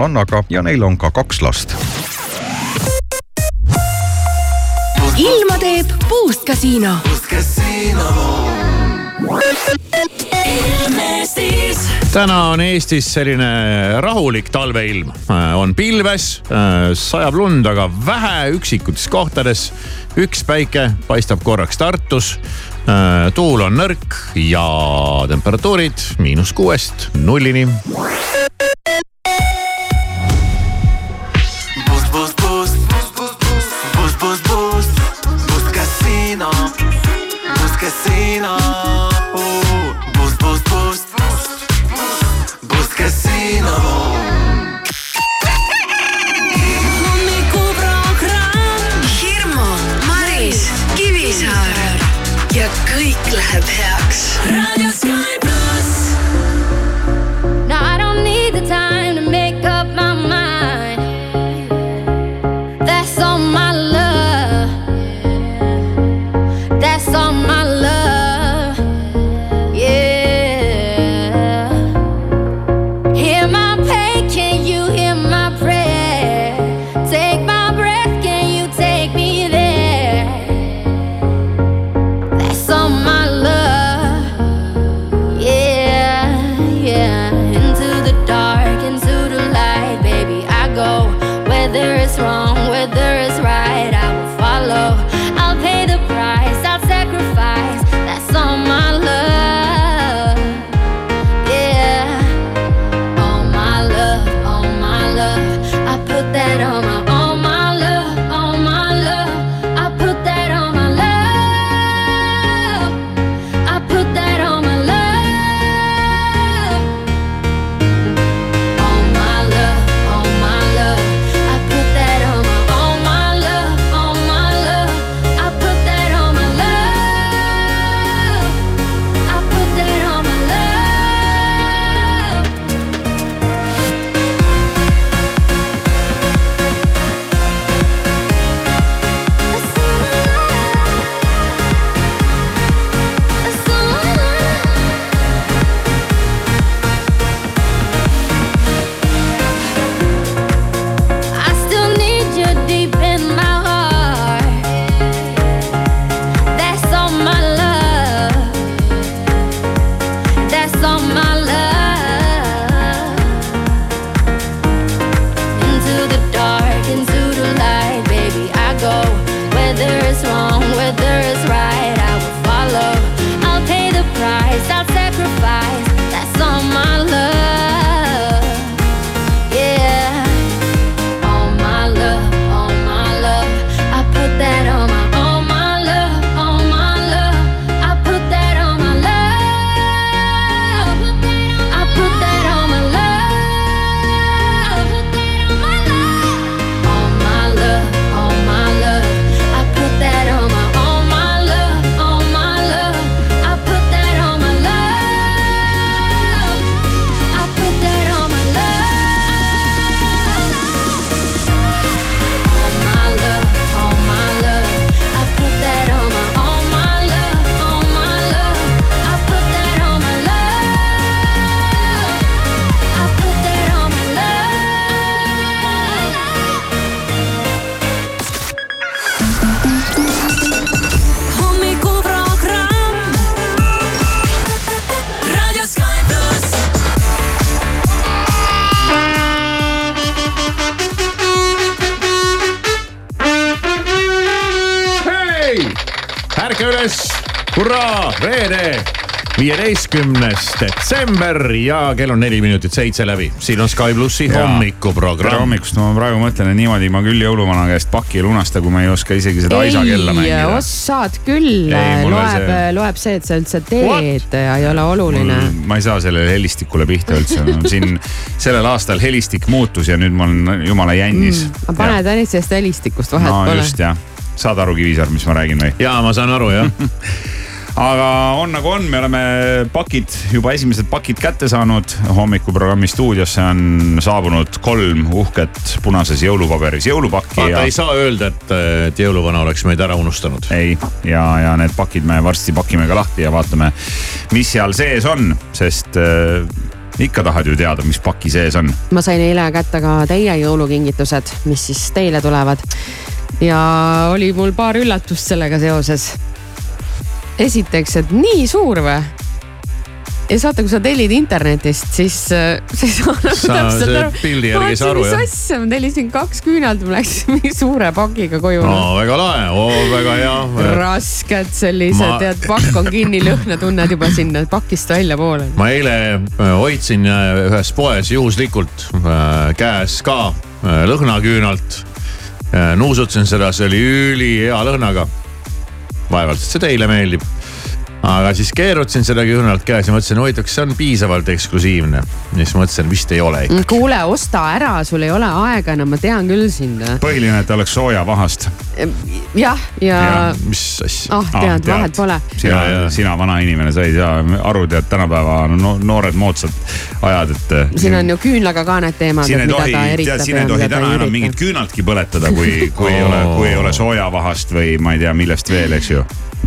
Annaga ja neil on ka kaks last. ilma teeb. Boost Casino täna on Eestis selline rahulik talveilm, on pilves, sajab lund, aga vähe üksikutes kohtades. üks päike paistab korraks Tartus. tuul on nõrk ja temperatuurid miinus kuuest nullini. sina uh, Boost, boost, boost Boost che sina hommikuprogramm Hirmu, Maris, Kivisaar ja kõik läheb heaks. raadio Skype. Viieteistkümnes detsember ja kell on neli minutit seitse läbi. siin on Sky plussi hommikuprogramm. tere hommikust, ma praegu mõtlen, et niimoodi ma küll jõuluvana käest paki ei lunasta, kui ma ei oska isegi seda Aisa kella mängida. oskad küll, loeb see..., loeb see, et sa üldse teed What? ja ei ole oluline. ma ei saa sellele helistikule pihta üldse siin sellel aastal helistik muutus ja nüüd ma olen jumala jännis mm,. pane Tõnisest helistikust vahet no, pole. just jah, saad aru, Kivisaar, mis ma räägin või? ja ma saan aru jah aga on nagu on, me oleme pakid, juba esimesed pakid kätte saanud. hommikuprogrammi stuudiosse on saabunud kolm uhket punases jõulupaberis jõulupakki. vaata ja..., ei saa öelda, et, et jõuluvana oleks meid ära unustanud. ei, ja, ja need pakid me varsti pakime ka lahti ja vaatame, mis seal sees on, sest äh, ikka tahad ju teada, mis paki sees on. ma sain eile kätte ka teie jõulukingitused, mis siis teile tulevad. ja oli mul paar üllatust sellega seoses. Esiteks, et nii suur või? ja saate, kui sa tellid internetist, siis äh, sa ei saa nagu täpselt aru. pildi järgi ei saa aru, mis jah. asja, ma tellisin kaks küünalt, ma läksin mingi suure pakiga koju no väga lahe oh,, väga hea. rasked sellised Ma- tead, pakk on kinni, lõhna tunned juba sinna pakist väljapoole. ma eile äh, hoidsin äh, ühes poes juhuslikult käes ka lõhnaküünalt. nuusutasin seda, see oli ülihea lõhnaga. Vaevalt, et see teile meeldib. Aga siis keerutasin seda küünalt käes ja mõtlesin, huvitav, kas see on piisavalt eksklusiivne. ja siis mõtlesin, vist ei ole ikka. kuule, osta ära, sul ei ole aega enam, ma tean küll sind. põhiline, et oleks soojavahast. jah, ja, ja... mis asja ah tead, vahet pole. sina Ja, ja., sina vana inimene, sa ei saa aru, tead tänapäeva no, noored moodsad ajad, et. siin on ju küünlaga ka need teemad, siin ei mida tohi, ta tead, eritab siin ei tohi täna ei enam mingit küünaltki põletada, kui, kui ei ole, kui ei ole soojavahast või ma ei tea, millest veel, eks ju.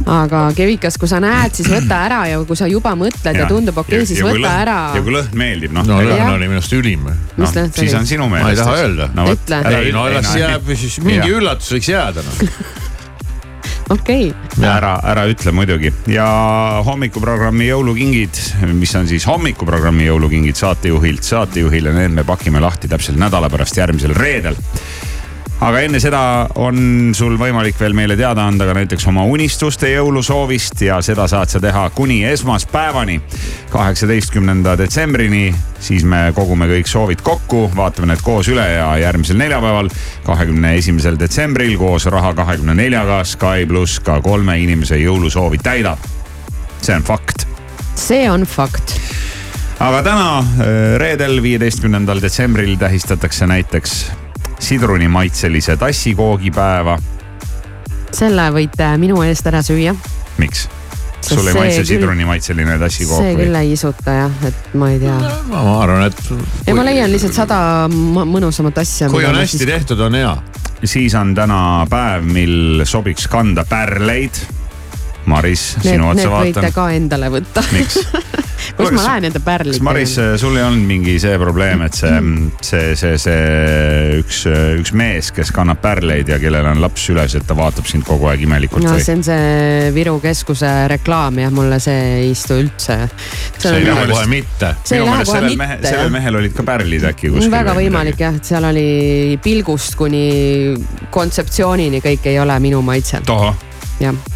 aga Kevikas, kui sa näed, siis võta ära ja kui sa juba mõtled ja, ja tundub okei okay,, siis võta ära. ja kui lõhn meeldib, noh no lõhn oli minu arust ülim. see siis on sinu Ma meelest. ei taha öelda. Ütle. ei no las jääb siis mingi üllatus võiks jääda noh. okei, ära, ära ütle muidugi ja hommikuprogrammi jõulukingid, mis on siis hommikuprogrammi jõulukingid saatejuhilt saatejuhile, need me pakime lahti täpselt nädala pärast järgmisel reedel aga enne seda on sul võimalik veel meile teada anda ka näiteks oma unistuste jõulusoovist ja seda saad sa teha kuni esmaspäevani, kaheksateistkümnenda detsembrini. siis me kogume kõik soovid kokku, vaatame need koos üle ja järgmisel neljapäeval, kahekümne esimesel detsembril koos Raha kahekümne neljaga Sky pluss ka kolme inimese jõulusoovi täidab. see on fakt see on fakt. aga täna, äh, reedel, viieteistkümnendal detsembril tähistatakse näiteks sidrunimaitselise tassikoogipäeva. selle võite minu eest ära süüa. miks? Sul ei maitse sidrunimaitseline tassikook see küll või? ei isuta jah, et ma ei tea. ma arvan, et. ja ma leian lihtsalt sada mõnusamat asja. kui on hästi tehtud, on hea. siis on täna päev, mil sobiks kanda pärleid. Maris, Need, sinu need otsa võite vaatan. ka endale võtta. miks? kus ma lähen nende pärlitega? kas Maris, sul ei olnud mingi see probleem, et see, see, see, see üks, üks mees, kes kannab pärleid ja kellel on laps süles, et ta vaatab sind kogu aeg imelikult no või? see on see Viru keskuse reklaam jah, mulle see ei istu üldse. see ei lähe kohe mitte. minu meelest sellel mehe, mitte sellel mehel olid ka pärlid äkki kuskil. väga võimalik jah, et seal oli pilgust kuni kontseptsioonini kõik ei ole minu maitse, tohoh.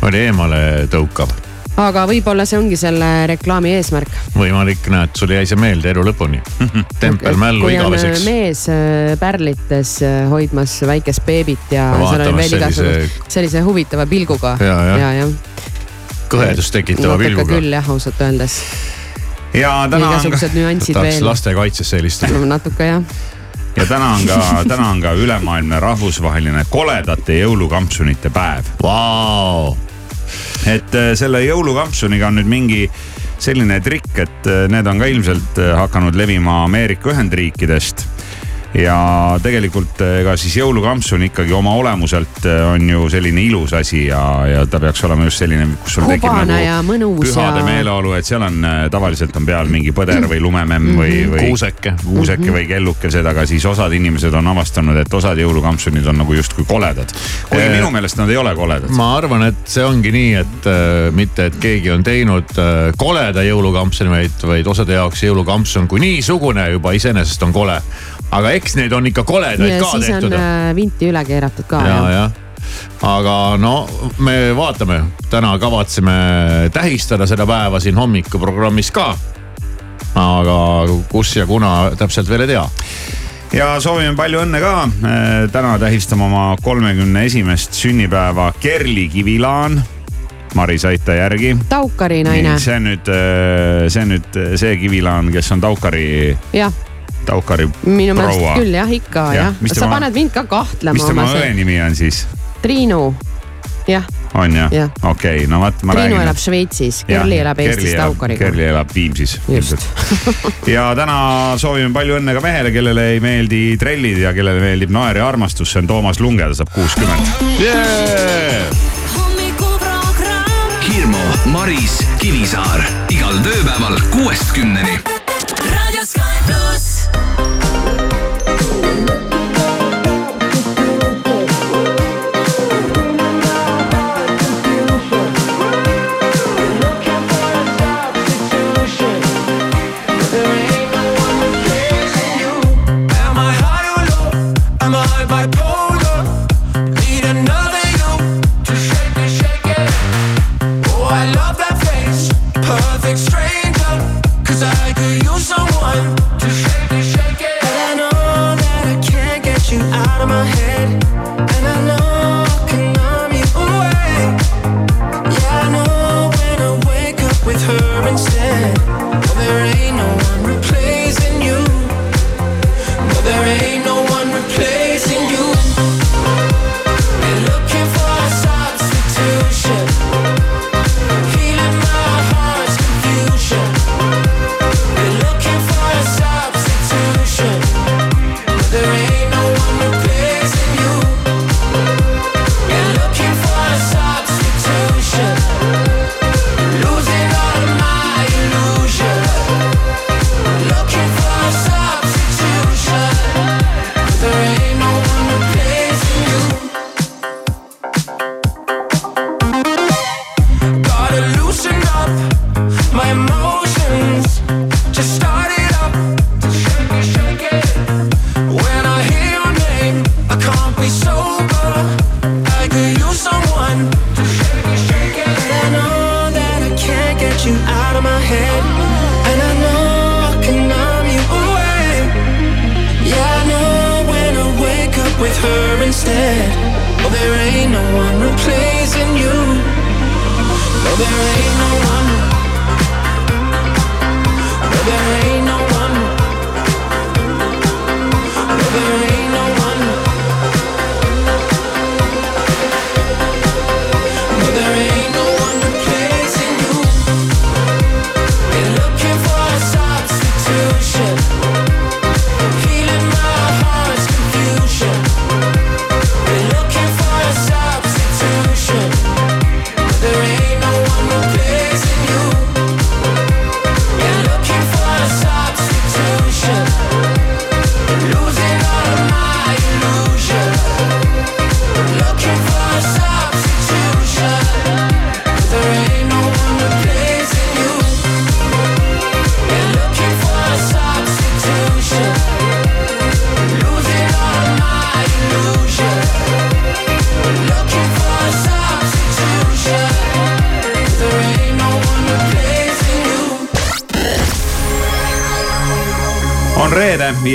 Oli eemale tõukav. aga võib-olla see ongi selle reklaami eesmärk. võimalik, näed, sul jäi see meelde elu lõpuni. tempel mällu igaveseks. mees äh, pärlites äh, hoidmas väikest beebit ja Ja seal oli veel sellise- igasugust, sellise huvitava pilguga. Ja, jah. ja, jah. kõhedust tekitava natuke pilguga. küll jah, ausalt öeldes. ja täna on igasugused nüansid tahaks veel. lastekaitsesse helistada. natuke jah. Ja täna on ka, täna on ka ülemaailmne rahvusvaheline koledate jõulukampsunite päev. Vau, et äh, selle jõulukampsuniga on nüüd mingi selline trikk, et äh, need on ka ilmselt äh, hakanud levima Ameerika Ühendriikidest ja tegelikult äh, ega siis jõulukampsun ikkagi oma olemuselt äh, on ju selline ilus asi ja, ja ta peaks olema just selline, kus sul tekib nagu pühade ja. meeleolu, et seal on äh, tavaliselt on peal mingi põder või lumememm või, või kuuseke. kuuseke või kellukesed, aga siis osad inimesed on avastanud, et osad jõulukampsunid on nagu justkui koledad. kuigi Eh, minu meelest nad ei ole koledad. ma arvan, et see ongi nii, et äh, mitte, et keegi on teinud äh, koleda jõulukampsuni, vaid, vaid osade jaoks jõulukampsun kui niisugune juba iseenesest on kole. aga eks neid on ikka koledaid ka siis on tehtud. äh, vinti üle keeratud ka ja, jah. jah. aga no me vaatame, täna kavatseme tähistada seda päeva siin hommikuprogrammis ka. aga kus ja kuna täpselt veel ei tea. ja soovime palju õnne ka. täna tähistame oma kolmekümne esimest sünnipäeva Kerli Kivilaan. Maris, aita järgi. Taukari naine, see on nüüd, see on nüüd see Kivilaan, kes on Taukari, jah, Taukari minu meelest proua. küll jah, ikka Jah, jah mis. sa tema- paned mind ka kahtlema mis tema õe nimi on siis? Triinu, jah, on jah Jah.? okei okay,, no vot, ma Triinu räägin. elab Šveitsis, Kerli elab Eestis Taukariga. Kerli elab Viimsis. just, ja täna soovime palju õnne ka mehele, kellele ei meeldi trellid ja kellele meeldib naer ja armastus, see on Toomas Lunge, ta saab kuuskümmend. Yeah! hommikuprogramm Hirmu, Maris, Kivisaar igal tööpäeval kuuest kümneni. Sky Plus.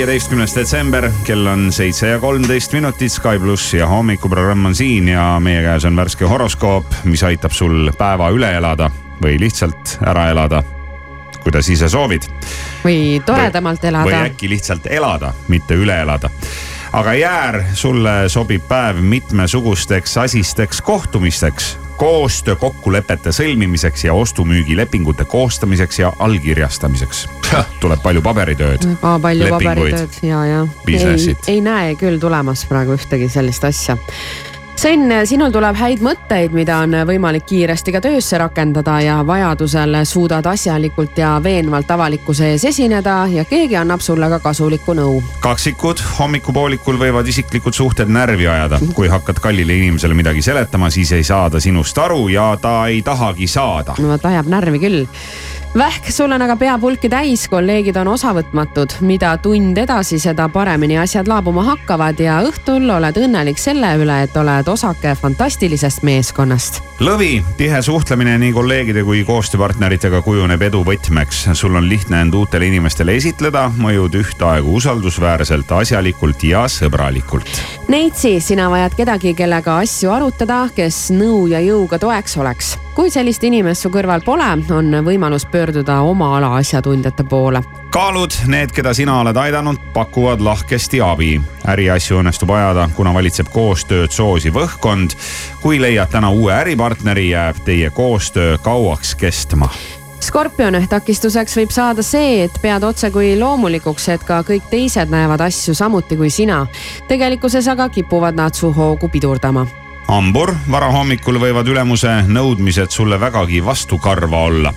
Viieteistkümnes detsember, kell on seitse ja kolmteist minutit, Sky pluss ja hommikuprogramm on siin ja meie käes on värske horoskoop, mis aitab sul päeva üle elada või lihtsalt ära elada, kuidas ise soovid. või toredamalt elada. või äkki lihtsalt elada, mitte üle elada aga Jäär, sulle sobib päev mitmesugusteks asisteks kohtumisteks koostöökokkulepete sõlmimiseks ja ostu-müügilepingute koostamiseks ja allkirjastamiseks. tuleb palju paberitööd. väga palju paberitööd ja, ja. ei, ei näe küll tulemas praegu ühtegi sellist asja Sven, sinul tuleb häid mõtteid, mida on võimalik kiiresti ka töösse rakendada ja vajadusel suudad asjalikult ja veenvalt avalikkuse ees esineda ja keegi annab sulle ka kasulikku nõu. kaksikud hommikupoolikul võivad isiklikud suhted närvi ajada. kui hakkad kallile inimesele midagi seletama, siis ei saa ta sinust aru ja ta ei tahagi saada. no vot ajab närvi küll vähk, sul on aga pea pulki täis, kolleegid on osavõtmatud, mida tund edasi, seda paremini asjad laabuma hakkavad ja õhtul oled õnnelik selle üle, et oled osake fantastilisest meeskonnast. lõvi, tihe suhtlemine nii kolleegide kui koostööpartneritega kujuneb edu võtmeks. sul on lihtne end uutele inimestele esitleda, mõjud ühtaegu usaldusväärselt, asjalikult ja sõbralikult. Neitsi, sina vajad kedagi, kellega asju arutada, kes nõu ja jõuga toeks oleks kui sellist inimest su kõrval pole, on võimalus pöörduda oma ala asjatundjate poole. kaalud, need, keda sina oled aidanud, pakuvad lahkesti abi. äriasju õnnestub ajada, kuna valitseb koostööd soosiv õhkkond. kui leiad täna uue äripartneri, jääb teie koostöö kauaks kestma skorpion, takistuseks võib saada see, et pead otse kui loomulikuks, et ka kõik teised näevad asju samuti kui sina. tegelikkuses aga kipuvad nad su hoogu pidurdama hambur, varahommikul võivad ülemuse nõudmised sulle vägagi vastukarva olla.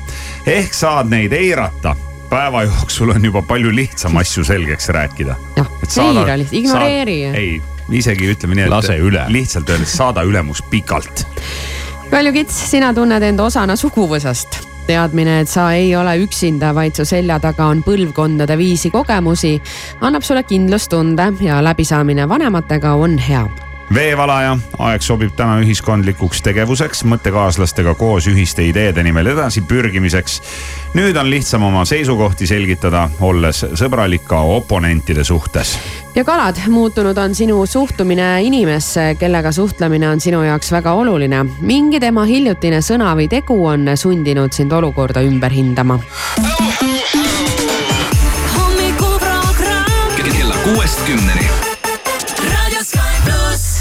ehk saad neid eirata päeva jooksul on juba palju lihtsam asju selgeks rääkida. jah, eira lihtsalt, ignoreeri. ei, isegi ütleme nii, et lase üle. lihtsalt öeldes saada ülemus pikalt. Kalju Kits, sina tunned end osana suguvõsast teadmine, et sa ei ole üksinda, vaid su selja taga on põlvkondade viisi kogemusi, annab sulle kindlustunde ja läbisaamine vanematega on hea veevalaja, aeg sobib täna ühiskondlikuks tegevuseks, mõttekaaslastega koos ühiste ideede nimel edasi pürgimiseks. nüüd on lihtsam oma seisukohti selgitada, olles sõbralik ka oponentide suhtes. ja kalad, muutunud on sinu suhtumine inimesse, kellega suhtlemine on sinu jaoks väga oluline. mingi tema hiljutine sõna või tegu on sundinud sind olukorda ümber hindama. hommikuprogramm kella kuuest kümneni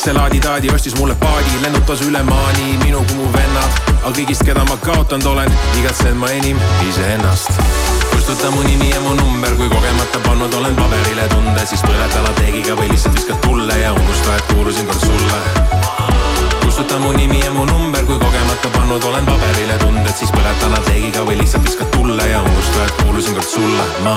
see laadi-taadi ostis mulle paadi, lennutas üle maani minu kui mu vennad. aga kõigist, keda ma kaotanud olen, igatsen ma enim iseennast. kustuta mu nimi ja mu number, kui kogemata pannud olen paberile tunde, siis põleta lateegiga või lihtsalt viskad tulle ja unusta, et kuulusin kord sulle. kustuta mu nimi ja mu number, kui kogemata pannud olen paberile tunded, siis põleta lateegiga või lihtsalt viskad tulle ja unusta, et kuulusin kord sulle, ma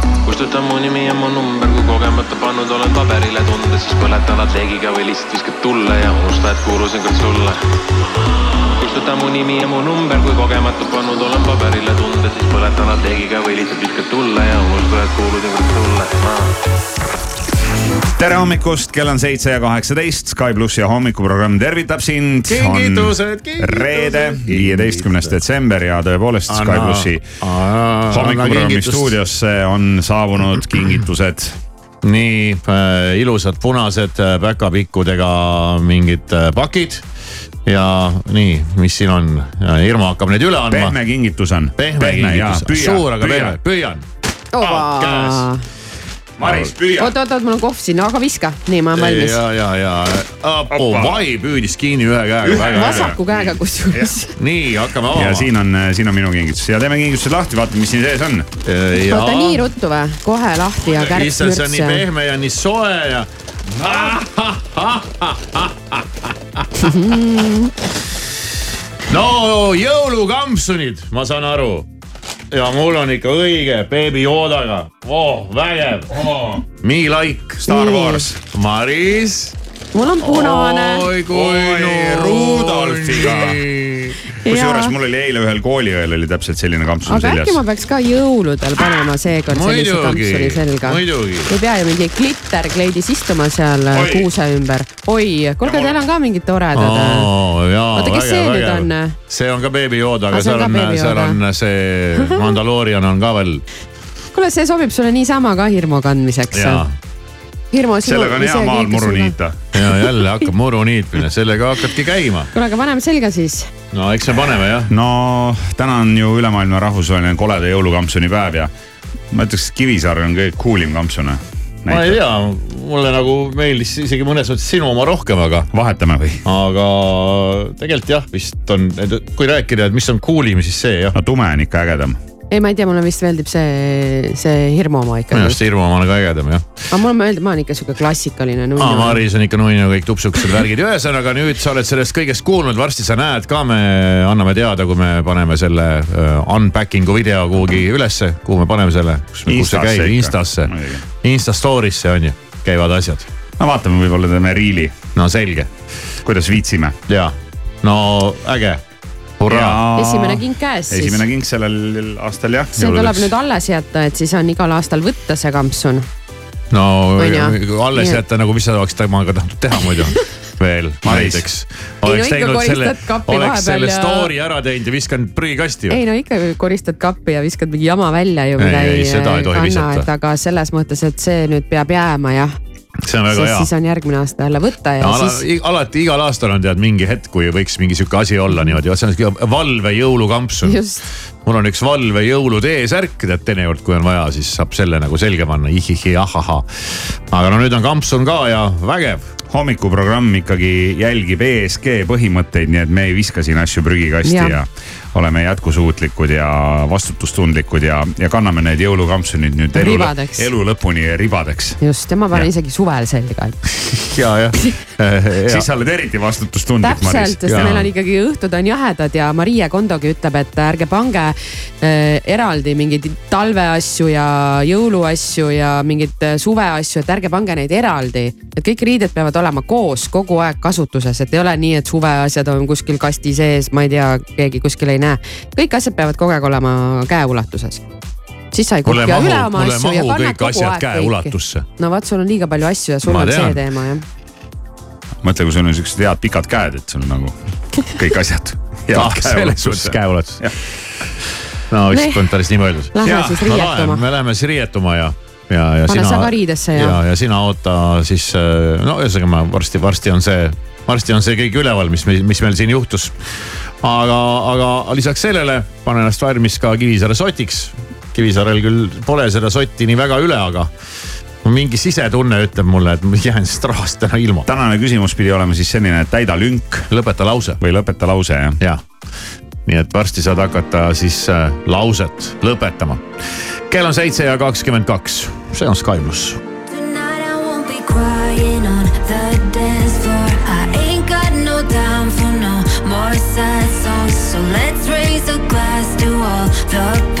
kustuta mu nimi ja mu number, kui kogemata pannud olen paberile tunde, siis põleta lateegiga või lihtsalt viskad tulle ja unusta, et kuulusin kord sulle. Kustuta mu nimi ja mu number, kui kogemata pannud olen paberile tunde, siis põletan lateegiga või lihtsalt viskad tulle ja unusta, et kuulusin kord sulle. ma tere hommikust, kell on seitse ja kaheksateist, Sky pluss ja hommikuprogramm tervitab sind. kingitused, kingitused. reede, viieteistkümnes detsember ja tõepoolest Sky plussi hommikuprogrammi stuudiosse on saabunud kingitused nii äh, ilusad punased äh, päkapikkudega mingid äh, pakid ja nii, mis siin on, Irma hakkab neid üle andma. pehme kingitus on. pehme kingitus, suur aga pehme, püüan. käes Maris, püüa. oot, oot, oot, mul on kohv siin, aga viska. nii, ma olen valmis. ja, ja, ja, Apo Vai püüdis kinni ühe käega. vasaku käega kusjuures. nii, hakkame avama. ja siin on, siin on minu kingitus ja teeme kingitused lahti, vaatame, mis siin sees on. oota, nii ruttu või? kohe lahti ja kärk issand, see on nii pehme ja nii soe ja no jõulukampsunid, ma saan aru ja mul on ikka õige Baby Yodaga. Oh,, vägev. Oh.. Me like Star Wars, Maris. mul on punane. oi kui Rudolfiga kusjuures mul oli eile ühel kooliõel oli täpselt selline kampsun aga seljas. äkki ma peaks ka jõuludel panema seekord sellise kampsuni selga. ei pea ju mingi klitterkleidis istuma seal Oi. kuuse ümber. oi, kuulge, teil on ka mingid toredad oh,. oota, kes see nüüd on? see on ka Baby Yoda, aga seal on, seal on see Mandaloorian on ka veel. kuule, see sobib sulle niisama ka hirmu kandmiseks sellega on hea maal muru niita. ja jälle hakkab muru niitmine, sellega hakkabki käima. kuule, aga paneme selga siis. no eks me paneme jah. no täna on ju ülemaailmne rahvusvaheline koleda jõulukampsuni päev ja ma ütleks, Kivisaar on kõige cool im kampsun. ma ei tea, mulle nagu meeldis isegi mõnes mõttes sinu oma rohkem, aga. vahetame või? aga tegelikult jah, vist on, kui rääkida, et mis on cool im, siis see jah. no tume on ikka ägedam ei, ma ei tea, mulle vist meeldib see, see hirmu oma minu ikkagi. arust Hirmu oma on ka ägedam jah. aga mulle meeldib, ma olen ikka sihuke klassikaline aa, nunnu. Maris on ikka nunnu, kõik tupsukesed värgid, ühesõnaga nüüd sa oled sellest kõigest kuulnud, varsti sa näed ka, me anname teada, kui me paneme selle uh, unpacking'u video kuhugi ülesse, kuhu me paneme selle, kus, kus see Instasse käib, ikka. Instasse Insta story'sse on ju, käivad asjad. no vaatame, võib-olla teeme riili, no selge kuidas viitsime. ja no äge. Esimene king käes siis. esimene king sellel aastal jah. see tuleb nüüd alles jätta, et siis on igal aastal võtta see kampsun. no alles jätta nagu, mis sa oleks temaga tahtnud teha muidu veel näiteks. no oleks ikka teinud selle oleks selle ja- story ära teinud ja viskanud prügikasti ju. ei no ikka koristad kappi ja viskad mingi jama välja ju, Ei, ei, seda ei tohi visata. aga selles mõttes, et see nüüd peab jääma jah, see on väga hea siis on järgmine aasta jälle võtta ja, ja ala, siis. alati igal aastal on tead mingi hetk, kui võiks mingi sihuke asi olla niimoodi, see on sihuke valve jõulukampsun. mul on üks valve jõulutee särk, tead teinekord, kui on vaja, siis saab selle nagu selga panna, ihihi, ahahah. aga no nüüd on kampsun ka ja vägev. Hommikuprogramm ikkagi jälgib ESG põhimõtteid, nii et me ei viska siin asju prügikasti ja, ja oleme jätkusuutlikud ja vastutustundlikud ja, ja kanname need jõulukampsunid nüüd elu, elu lõpuni ribadeks. just ja ma panen Jah. isegi suvel selga, et ja, jah. siis sa oled eriti vastutustundlik, täpselt, sest Jaa. meil on ikkagi õhtud on jahedad ja Marie Kondogi ütleb, et ärge pange äh, eraldi mingeid talveasju ja jõuluasju ja mingeid äh, suveasju, et ärge pange neid eraldi. et kõik riided peavad olema koos kogu aeg kasutuses, et ei ole nii, et suveasjad on kuskil kasti sees, ma ei tea, keegi kuskil ei näe. kõik asjad peavad kogu aeg olema käeulatuses. siis sa ei kuhja üle oma asju ja kõik kogu asjad aeg kõiki. käeulatusse. no vot, sul on liiga palju asju ja sul Ma on tean. see teema jah. mõtle, kui sul on siuksed head pikad käed, et sul nagu kõik asjad. ah, selles suhtes käeulatus no Nii. polnud päris niimoodi. Lähme Jaa, siis riietuma me läheme siis riietuma ja, ja, ja pane sina. sa ka riidesse ja, ja, ja sina oota siis, no ühesõnaga ma varsti, varsti on see, varsti on see kõik üleval, mis, mis meil siin juhtus. aga, aga lisaks sellele pane ennast valmis ka Kivisaare sotiks. Kivisaarel küll pole seda sotti nii väga üle, aga mingi sisetunne ütleb mulle, et ma jään sellest rahast täna ilma. tänane küsimus pidi olema siis selline, et täida lünk lõpeta lause. või lõpeta lause jah. jah, nii et varsti saad hakata siis äh, lauset lõpetama. Kell on seitse ja kakskümmend kaks, see on Sky pluss. So let's raise a glass to all the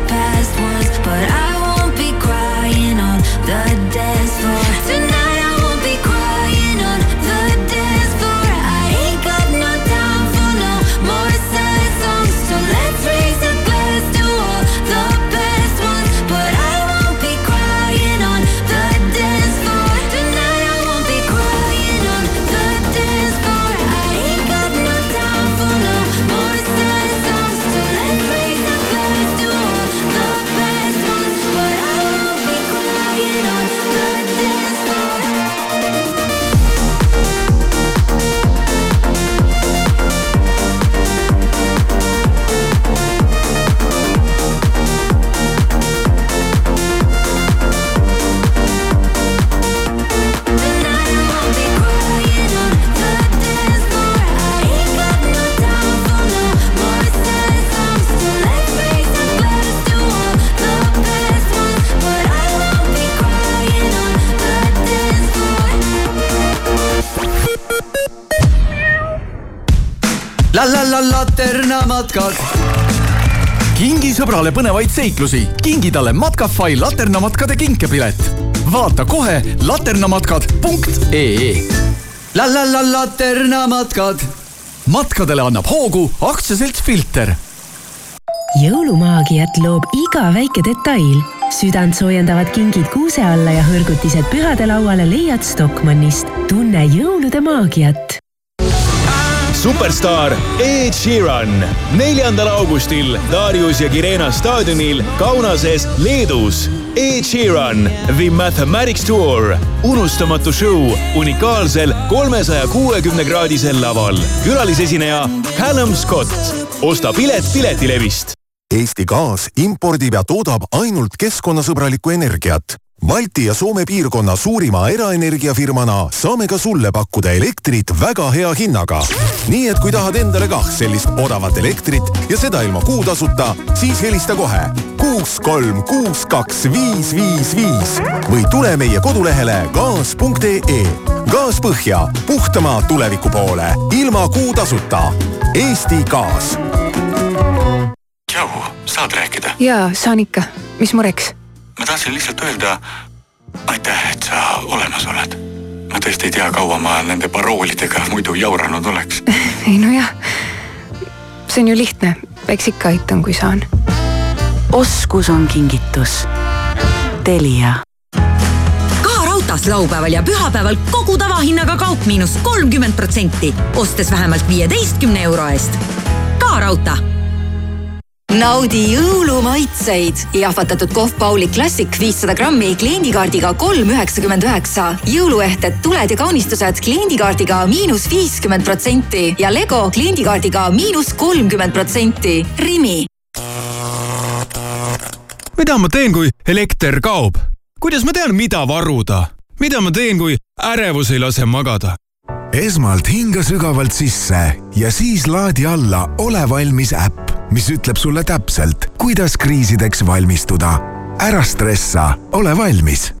matkad kingi sõbrale põnevaid seiklusi, kingi talle Matkafai laternamatkade kinkepilet. vaata kohe laternamatkad.ee. la la la laternamatkad. matkadele annab hoogu aktsiaselts Filter. jõulumaagiat loob iga väike detail. südantsoojendavad kingid kuuse alla ja hõrgutised pühadelauale leiad Stockmannist. tunne jõulude maagiat superstaar Ed Sheeran neljandal augustil Darius ja Kirena staadionil Kaunases, Leedus. Ed Sheeran The Mathematics Tour, unustamatu show unikaalsel kolmesaja kuuekümne kraadisel laval. külalisesineja Callum Scott. osta pilet Piletilevist. Eesti Gaas impordib ja toodab ainult keskkonnasõbralikku energiat Balti ja Soome piirkonna suurima eraenergiafirmana saame ka sulle pakkuda elektrit väga hea hinnaga. nii et kui tahad endale kah sellist odavat elektrit ja seda ilma kuutasuta, siis helista kohe kuus, kolm, kuus, kaks, viis, viis, viis või tule meie kodulehele gaas.ee. gaas põhja, puhtama tuleviku poole, ilma kuutasuta. Eesti Gaas. tšau, saad rääkida? jaa, saan ikka. mis mureks? Ma tahtsin lihtsalt öelda aitäh, et sa olemas oled. ma tõesti ei tea, kaua ma nende paroolidega muidu jauranud oleks. ei nojah, see on ju lihtne, eks ikka aitan, kui saan. oskus on kingitus. Telia raudtees laupäeval ja pühapäeval kogu tavahinnaga kaup miinus kolmkümmend protsenti, ostes vähemalt viieteistkümne euro eest. ka raudtee naudi jõulumaitseid. jahvatatud Kohv Pauli Classic viissada grammi kliendikaardiga kolm üheksakümmend üheksa. jõuluehted, tuled ja kaunistused kliendikaardiga miinus viiskümmend protsenti ja Lego kliendikaardiga miinus kolmkümmend protsenti. Rimi. mida ma teen, kui elekter kaob? kuidas ma tean, mida varuda? mida ma teen, kui ärevus ei lase magada? Esmalt hinga sügavalt sisse ja siis laadi alla Ole valmis äpp mis ütleb sulle täpselt, kuidas kriisideks valmistuda. ära stressa, ole valmis.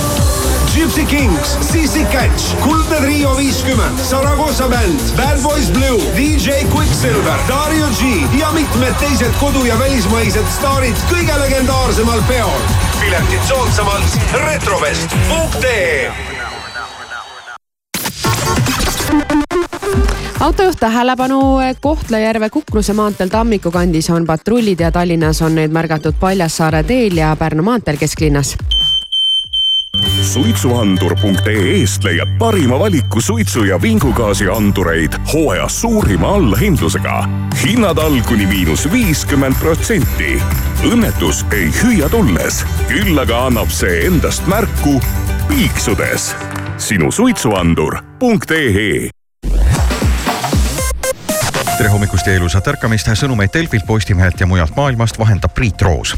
Gypsy Kings, Sissi Catch, Kuldne Trio viiskümmend, Saragossa bänd, Bad Boys Blue, DJ Quicksilver, Dario G ja mitmed teised kodu- ja välismaised staarid kõige legendaarsemal peol. piletid soodsamalt retrovest.ee autojuht tähelepanu, Kohtla-Järve Kukruse maanteel Tammiku kandis on patrullid ja Tallinnas on neid märgatud Paljassaare teel ja Pärnu maanteel kesklinnas suitsuandur.ee-st leiad parima valiku suitsu ja vingugaasiandureid hooajas suurima allahindlusega. hinnad all kuni miinus viiskümmend protsenti. õnnetus ei hüüa tulles, küll aga annab see endast märku piiksudes. sinu suitsuandur.ee tere hommikust ja ilusat ärkamist, sõnumeid Delfilt, Postimehelt ja mujalt maailmast vahendab Priit Roos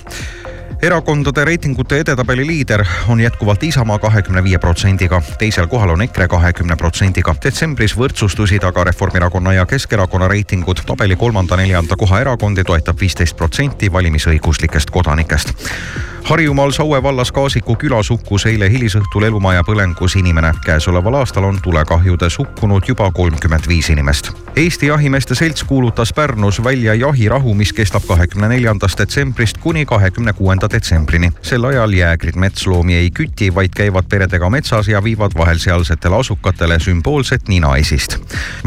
erakondade reitingute edetabeli liider on jätkuvalt Isamaa kahekümne viie protsendiga, teisel kohal on EKRE kahekümne protsendiga. detsembris võrdsustusid aga Reformierakonna ja Keskerakonna reitingud. tabeli kolmanda-neljanda koha erakondi toetab viisteist protsenti valimisõiguslikest kodanikest. Harjumaal Saue vallas Kaasiku külas hukkus eile hilisõhtul elumaja põlengus inimene. käesoleval aastal on tulekahjudes hukkunud juba kolmkümmend viis inimest. Eesti Jahimeeste Selts kuulutas Pärnus välja jahirahu, mis kestab kahekümne neljandast detsembrist kuni kahekümne kuuenda detsembrini. sel ajal jäägrid metsloomi ei küti, vaid käivad peredega metsas ja viivad vahel sealsetele asukatele sümboolset ninaesist.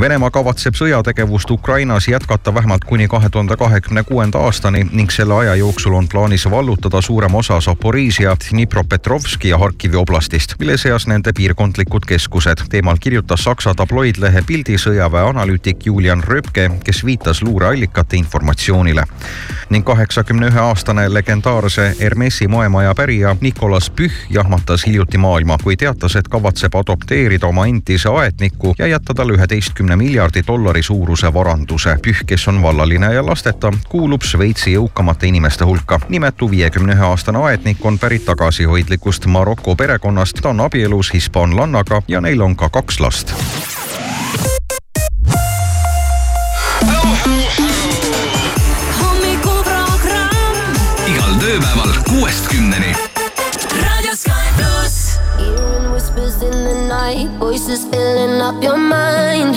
Venemaa kavatseb sõjategevust Ukrainas jätkata vähemalt kuni kahe tuhande kahekümne kuuenda aastani ning selle aja jooksul on plaanis vallutada suurem osa Zaporižia, Dnipropetrovski ja Harkivi oblastist, mille seas nende piirkondlikud keskused. teemal kirjutas Saksa tabloidlehe Pildi sõjaväe analüütik Julian Röpke, kes viitas luureallikate informatsioonile. ning kaheksakümne ühe aastane legendaarse Hermesi moemaja pärija Nicolas Püh jahmatas hiljuti maailma, kui teatas, et kavatseb adopteerida oma endise aedniku ja jätta talle üheteistkümne miljardi dollari suuruse varanduse. Püh, kes on vallaline ja lasteta, kuulub Šveitsi jõukamate inimeste hulka. nimetu viiekümne ühe aastane aednik on pärit tagasihoidlikust Maroko perekonnast, ta on abielus hispaanlannaga ja neil on ka kaks last igal tööpäeval kuuest kümneni. Hearing whispers in the night, voices filling up your mind.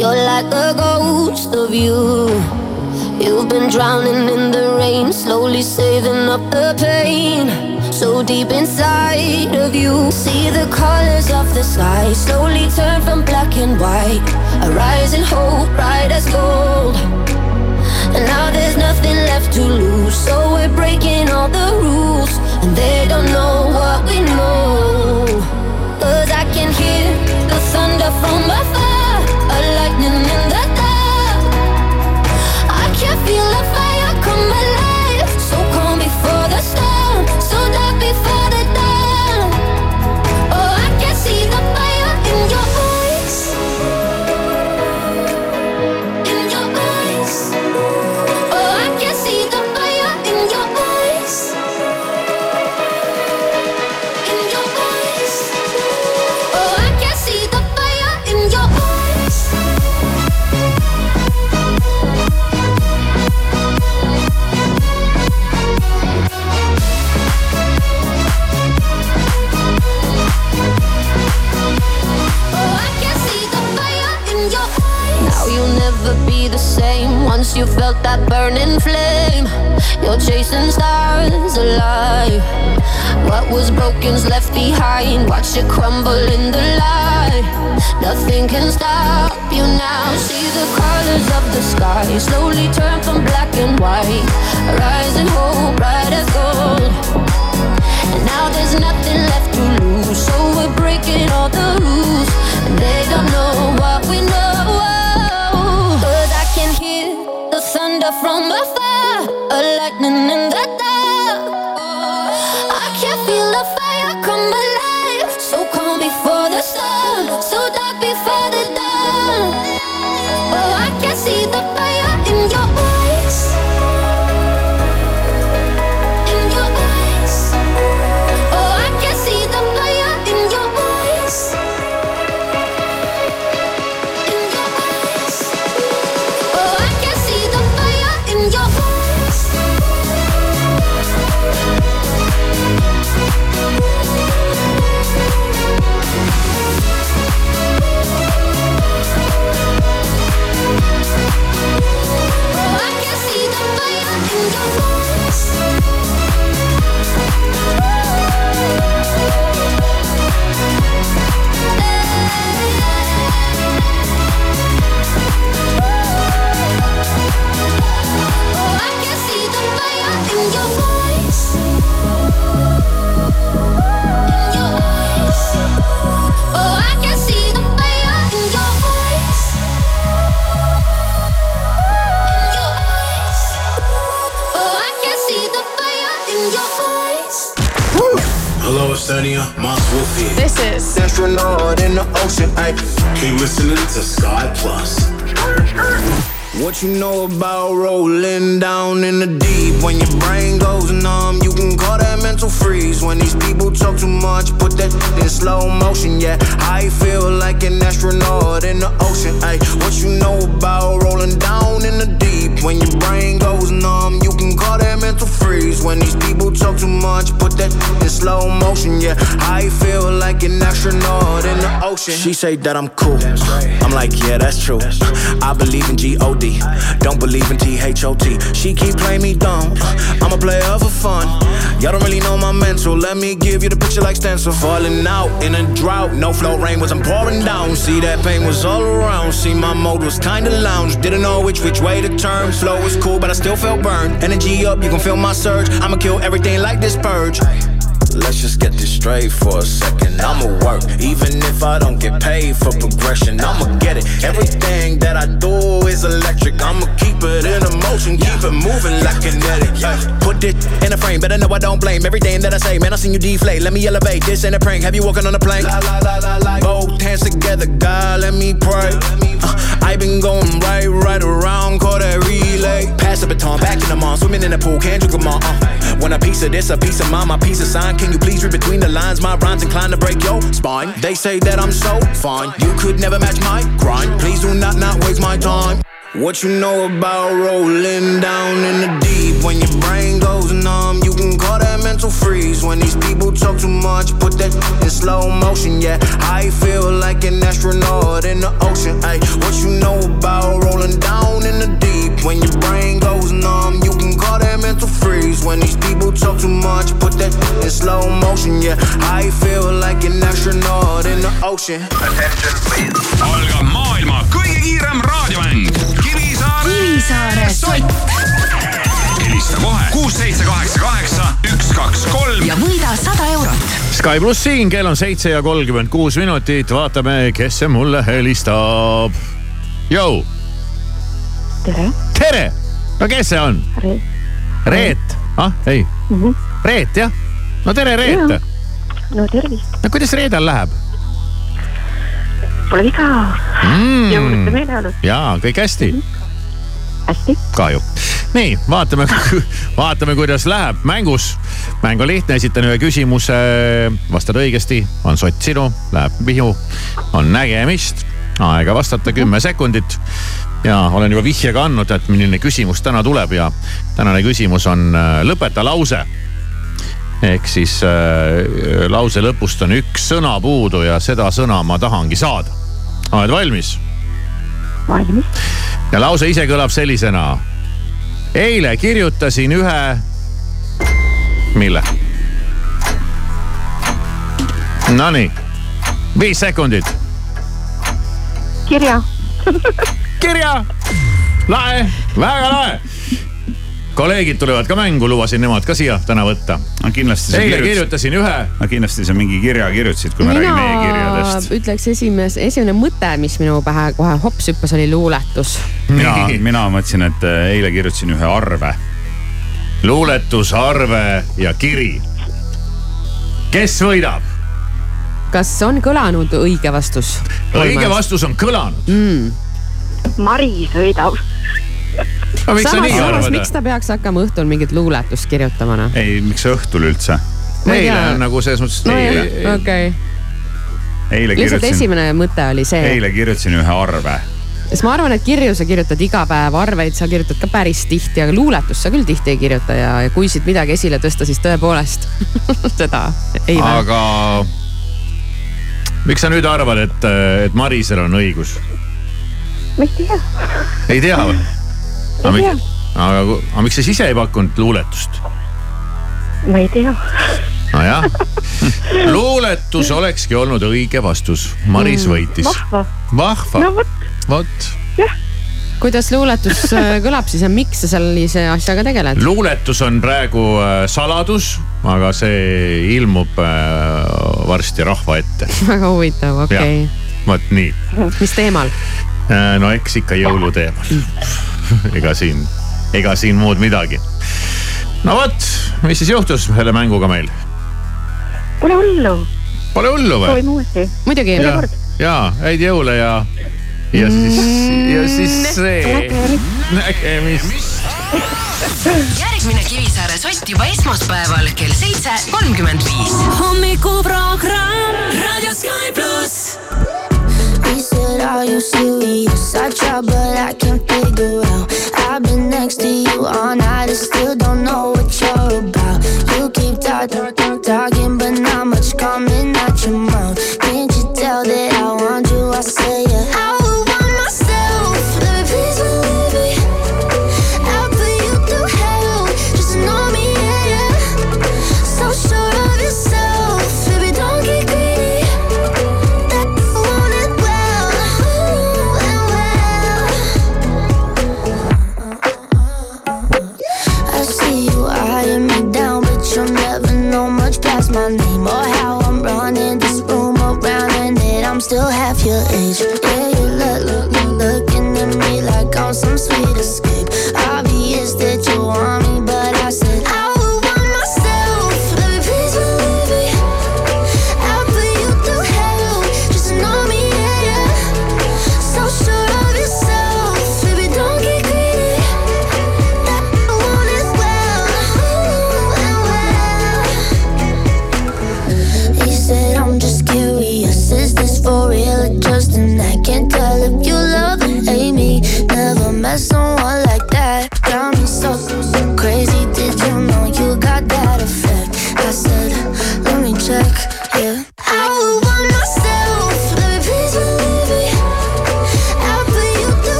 You're like a ghost of you. You've been drowning in the rain, slowly saving up the pain. So deep inside of you, see the colors of the sky slowly turn from black and white. A rising hope, bright as gold. And now there's nothing left to lose. So we're breaking all the rules. And they don't know what we know. Cause I can hear the thunder from afar. Now you'll never be the same once you felt that burning flame. You're chasing stars alive. What was broken's left behind. Watch it crumble in the light. Nothing can stop you now. See the colors of the sky slowly turn from black and white. Rising hope, bright as gold. And now there's nothing left to lose. So we're breaking all Hello, Estonia. Mars Wolf here. This is astronaut in the ocean. Ay. Keep listening to Sky Plus. What you know about rolling down in the deep? When your brain goes numb, you can call that mental freeze. When these people talk too much, put that in slow motion. Yeah, I feel like an astronaut in the ocean. Ay, what you know about rolling down in the deep? When your brain goes numb, you can call that mental freeze. When these people talk too much, put that in slow motion. Yeah, I feel like an astronaut in the ocean. She say that I'm cool. I'm like, yeah, that's true. I believe in G-O-D. Don't believe in T-H-O-T. She keep playing me dumb. Uh, I'm a player for fun. Y'all don't really know my mental. Let me give you the picture like stencil. Falling out in a drought. No flow rain wasn't pouring down. See that pain was all around. See my mode was kinda lounge. Didn't know which which way to turn. Flow was cool, but I still felt burned. Energy up, you can feel my surge. I'ma kill everything like this purge. Let's just get this straight for a second. I'ma work, even if I don't get paid for progression. I'ma get it. Everything that I do is electric. I'ma keep it in a motion, keep it moving like kinetic. Put it in a frame, better know I don't blame everything that I say. Man, I seen you deflate. Let me elevate. This ain't a prank. Have you walking on a plane? La, la, la, la, la. Both hands together, God, let me pray. Uh, I been going right, right around, call that relay. Pass the baton, back in the mall, swimming in the pool, can't drink them all. Uh. Want a piece of this, a piece of mine, my piece of sign. Can you please read between the lines? My rhymes inclined to break your spine. They say that I'm so fine, you could never match my grind. Please do not not waste my time. What you know about rolling down in the deep? When your brain goes numb, you can call that mental freeze. When these people talk too much, put that in slow motion. Yeah, I feel like an astronaut in the ocean. Ay, what you know about rolling down in the deep? When your brain talk too much, put that in slow motion. Yeah, I feel like an astronaut in the ocean. Algab maailma kõige kiirem raadiomäng Kivisaare Kivisaare sott. helista kohe kuus, seitse, kaheksa, kaheksa, üks, kaks, kolm ja võida sada eurot. Sky pluss siin, kell on seitse ja kolmkümmend kuus minutit, vaatame, kes see mulle helistab. Jou, tere. tere, no kes see on? Reet, ah ei, Reet jah, no tere Reet. no tervist, no kuidas Reedel läheb pole viga mm.? jõulude meeleolud, jaa, kõik hästi? hästi. ka ju. nii, vaatame, vaatame, kuidas läheb mängus. mäng on lihtne, esitan ühe küsimuse, vastad õigesti, on sott sinu, läheb Mihu, on nägemist, aega vastata kümme sekundit ja olen juba vihje ka andnud, et milline küsimus täna tuleb ja tänane küsimus on äh, lõpeta lause ehk siis äh, lause lõpust on üks sõna puudu ja seda sõna ma tahangi saada. oled valmis? valmis. ja lause ise kõlab sellisena. eile kirjutasin ühe, mille? Nonii, viis sekundit. kirja. kirja, lahe, väga lahe kolleegid tulevad ka mängu, lubasin nemad ka siia täna võtta. kindlasti eile kirjutasin ühe. no kindlasti sa mingi kirja kirjutasid, kui me räägime mina e-kirjadest. ütleks esimees, esimene mõte, mis minu pähe kohe hops hüppas, oli luuletus. mina, mina mõtlesin, et äh, eile kirjutasin ühe arve. luuletus, arve ja kiri. kes võidab? kas on kõlanud õige vastus? õige vastus on kõlanud mm.. Mari sõidab. no miks sa samas, nii samas, arvad miks? ta peaks hakkama õhtul mingit luuletust kirjutama noh? ei, miks õhtul üldse? Eile on nagu selles mõttes, no et eile, okei. eile lihtsalt esimene mõte oli see, eile kirjutasin ühe arve. sest ma arvan, et kirju sa kirjutad iga päev, arveid sa kirjutad ka päris tihti, aga luuletust sa küll tihti ei kirjuta ja, ja kui siit midagi esile tõsta, siis tõepoolest seda ei vähe. aga miks sa nüüd arvad, et, et Marisel on õigus? Ma ei tea. ei tea või? Ei tea. aga, aga miks sa siis ise ei pakkunud luuletust? ma ei tea. nojah, luuletus olekski olnud õige vastus, Maris võitis. vahva. vahva no, vot, vot. kuidas luuletus äh, kõlab siis ja miks sa sellise asjaga tegeled? luuletus on praegu äh, saladus, aga see ilmub äh, varsti rahva ette. väga huvitav, okei okay.. vot nii, mis teemal? No eks ikka jõuluteemal. ega siin, ega siin muud midagi. no vot, mis siis juhtus selle mänguga meil? pole hullu. Pole hullu või? proovime uuesti. muidugi. ja, ja häid jõule ja, ja siis, ja siis see. nägemist. järgmine Kivisaare sott juba esmaspäeval kell seitse kolmkümmend viis. hommikuprogramm Raadio Sky pluss. He said, Are you serious? I try, but I can't figure out. I've been next to you all night and still don't know what you're about. You keep talking, talking, but not much coming out your mouth. Can't you tell that I want you? I say yeah. I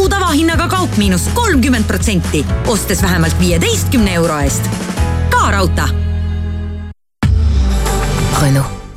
kogu tavahinnaga kaup miinus kolmkümmend protsenti, ostes vähemalt viieteistkümne euro eest. ka raudtee.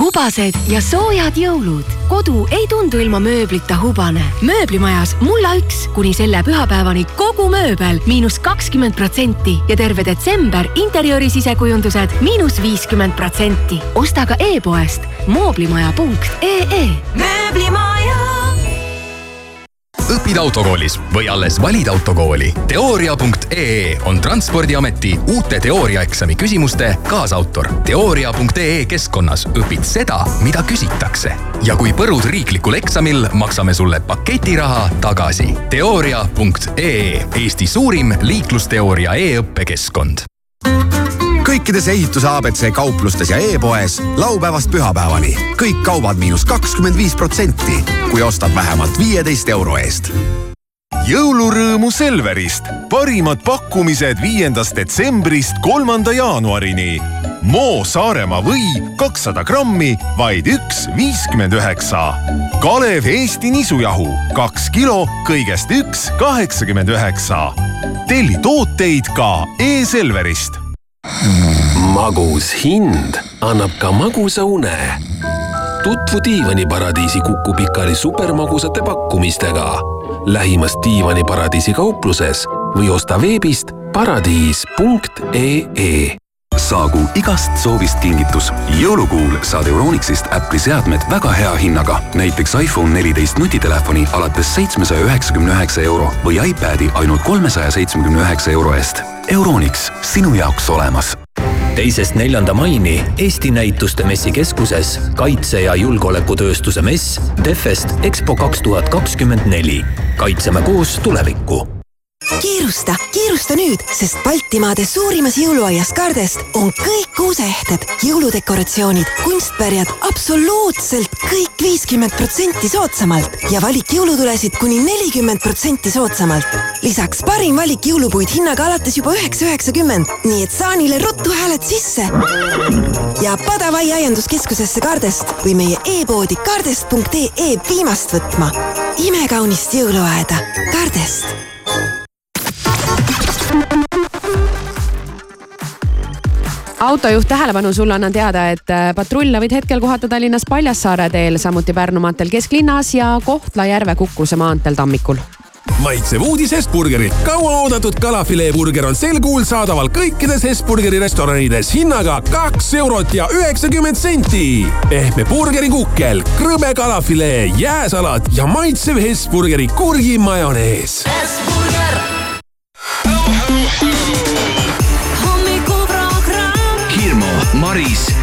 hubased ja soojad jõulud. kodu ei tundu ilma mööblita hubane. mööblimajas mulla üks kuni selle pühapäevani kogu mööbel miinus kakskümmend protsenti ja terve detsember interjööri sisekujundused miinus viiskümmend protsenti. osta ka e-poest mooblimaja.ee. mööblimaja. Õpid autokoolis või alles valid autokooli? teooria.ee on Transpordiameti uute teooriaeksami küsimuste kaasautor. teooria.ee keskkonnas õpid seda, mida küsitakse ja kui põrud riiklikul eksamil, maksame sulle paketiraha tagasi. teooria.ee, Eesti suurim liiklusteooria e-õppekeskkond kõikides ehituse abc kauplustes ja e-poes laupäevast pühapäevani kõik kaubad miinus kakskümmend viis protsenti, kui ostad vähemalt viieteist euro eest. jõulurõõmu Selverist, parimad pakkumised viiendast detsembrist kolmanda jaanuarini. Moo Saaremaa või kakssada grammi, vaid üks viiskümmend üheksa. Kalev Eesti nisujahu, kaks kilo, kõigest üks kaheksakümmend üheksa. telli tooteid ka e-Selverist magus hind annab ka magusa une. tutvu diivaniparadiisi Kuku Pikali supermagusate pakkumistega lähimas diivaniparadiisi kaupluses või osta veebist paradiis.ee saagu igast soovist kingitus. jõulukuul saad Euronixist Apple'i seadmed väga hea hinnaga. näiteks iPhone neliteist nutitelefoni alates seitsmesaja üheksakümne üheksa euro või iPadi ainult kolmesaja seitsmekümne üheksa euro eest. Euronix, sinu jaoks olemas teisest neljanda maini Eesti Näituste Messikeskuses kaitse- ja julgeolekutööstuse mess Defest EXPO kaks tuhat kakskümmend neli. kaitseme koos tulevikku kiirusta, kiirusta nüüd, sest Baltimaade suurimas jõuluaias Kardest on kõik kuuseehted, jõuludekoratsioonid, kunstpärjad absoluutselt kõik viiskümmend protsenti soodsamalt ja valik jõulutulesid kuni nelikümmend protsenti soodsamalt. lisaks parim valik jõulupuid hinnaga alates juba üheksa üheksakümmend, nii et saanile ruttu hääled sisse. ja Padavai aianduskeskusesse Kardest või meie e-poodi kardest.ee viimast võtma. imekaunist jõuluaeda Kardest autojuht tähelepanu, sulle annan teada, et äh, patrulle võid hetkel kohata Tallinnas Paljassaare teel, samuti Pärnu maanteel kesklinnas ja Kohtla-Järve Kukruse maanteel Tammikul maitsev uudis Hesburgerilt. kauaoodatud kalafileeburger on sel kuul saadaval kõikides Hesburgeri restoranides hinnaga kaks eurot ja üheksakümmend senti. pehme burgerikukkel, krõbe kalafilee, jääsalat ja maitsev Hesburgeri kurgimajonees. Hesburger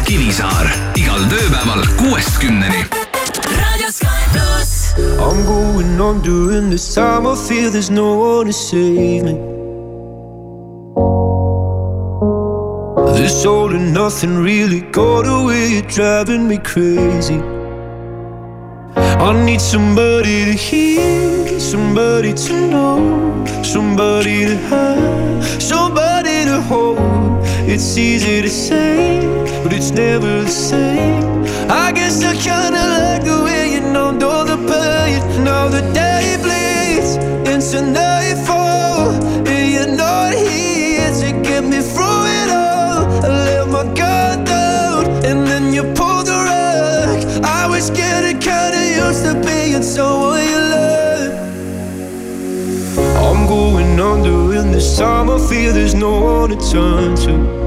Kivisaar igal tööpäeval kuuest kümneni. I'm going on during this time. I feel there's no one to save me. This all and nothing really got away. You're driving me crazy. I need somebody to hear, somebody to know, somebody to have, somebody to hold. It's easy to say, but it's never the same. I guess I kinda like the way you numbed all the pain. Now the day bleeds into nightfall, and you're not here to get me through it all. I let my guard down, and then you pulled the rug. I was getting kinda used to being someone you love. I'm going under this time. I feel there's no one to turn to.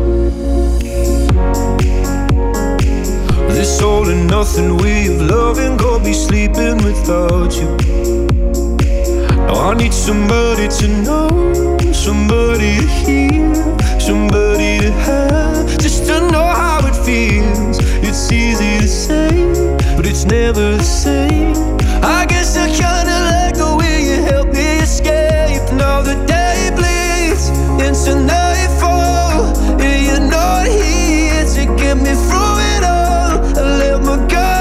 This all and nothing way of loving got be sleeping without you. Now I need somebody to know, somebody to hear, somebody to have, just to know how it feels. It's easy to say, but it's never the same. I guess I kinda like the way you help me escape. Now the day into nightfall, and you're not here to get me through it all. I let my guard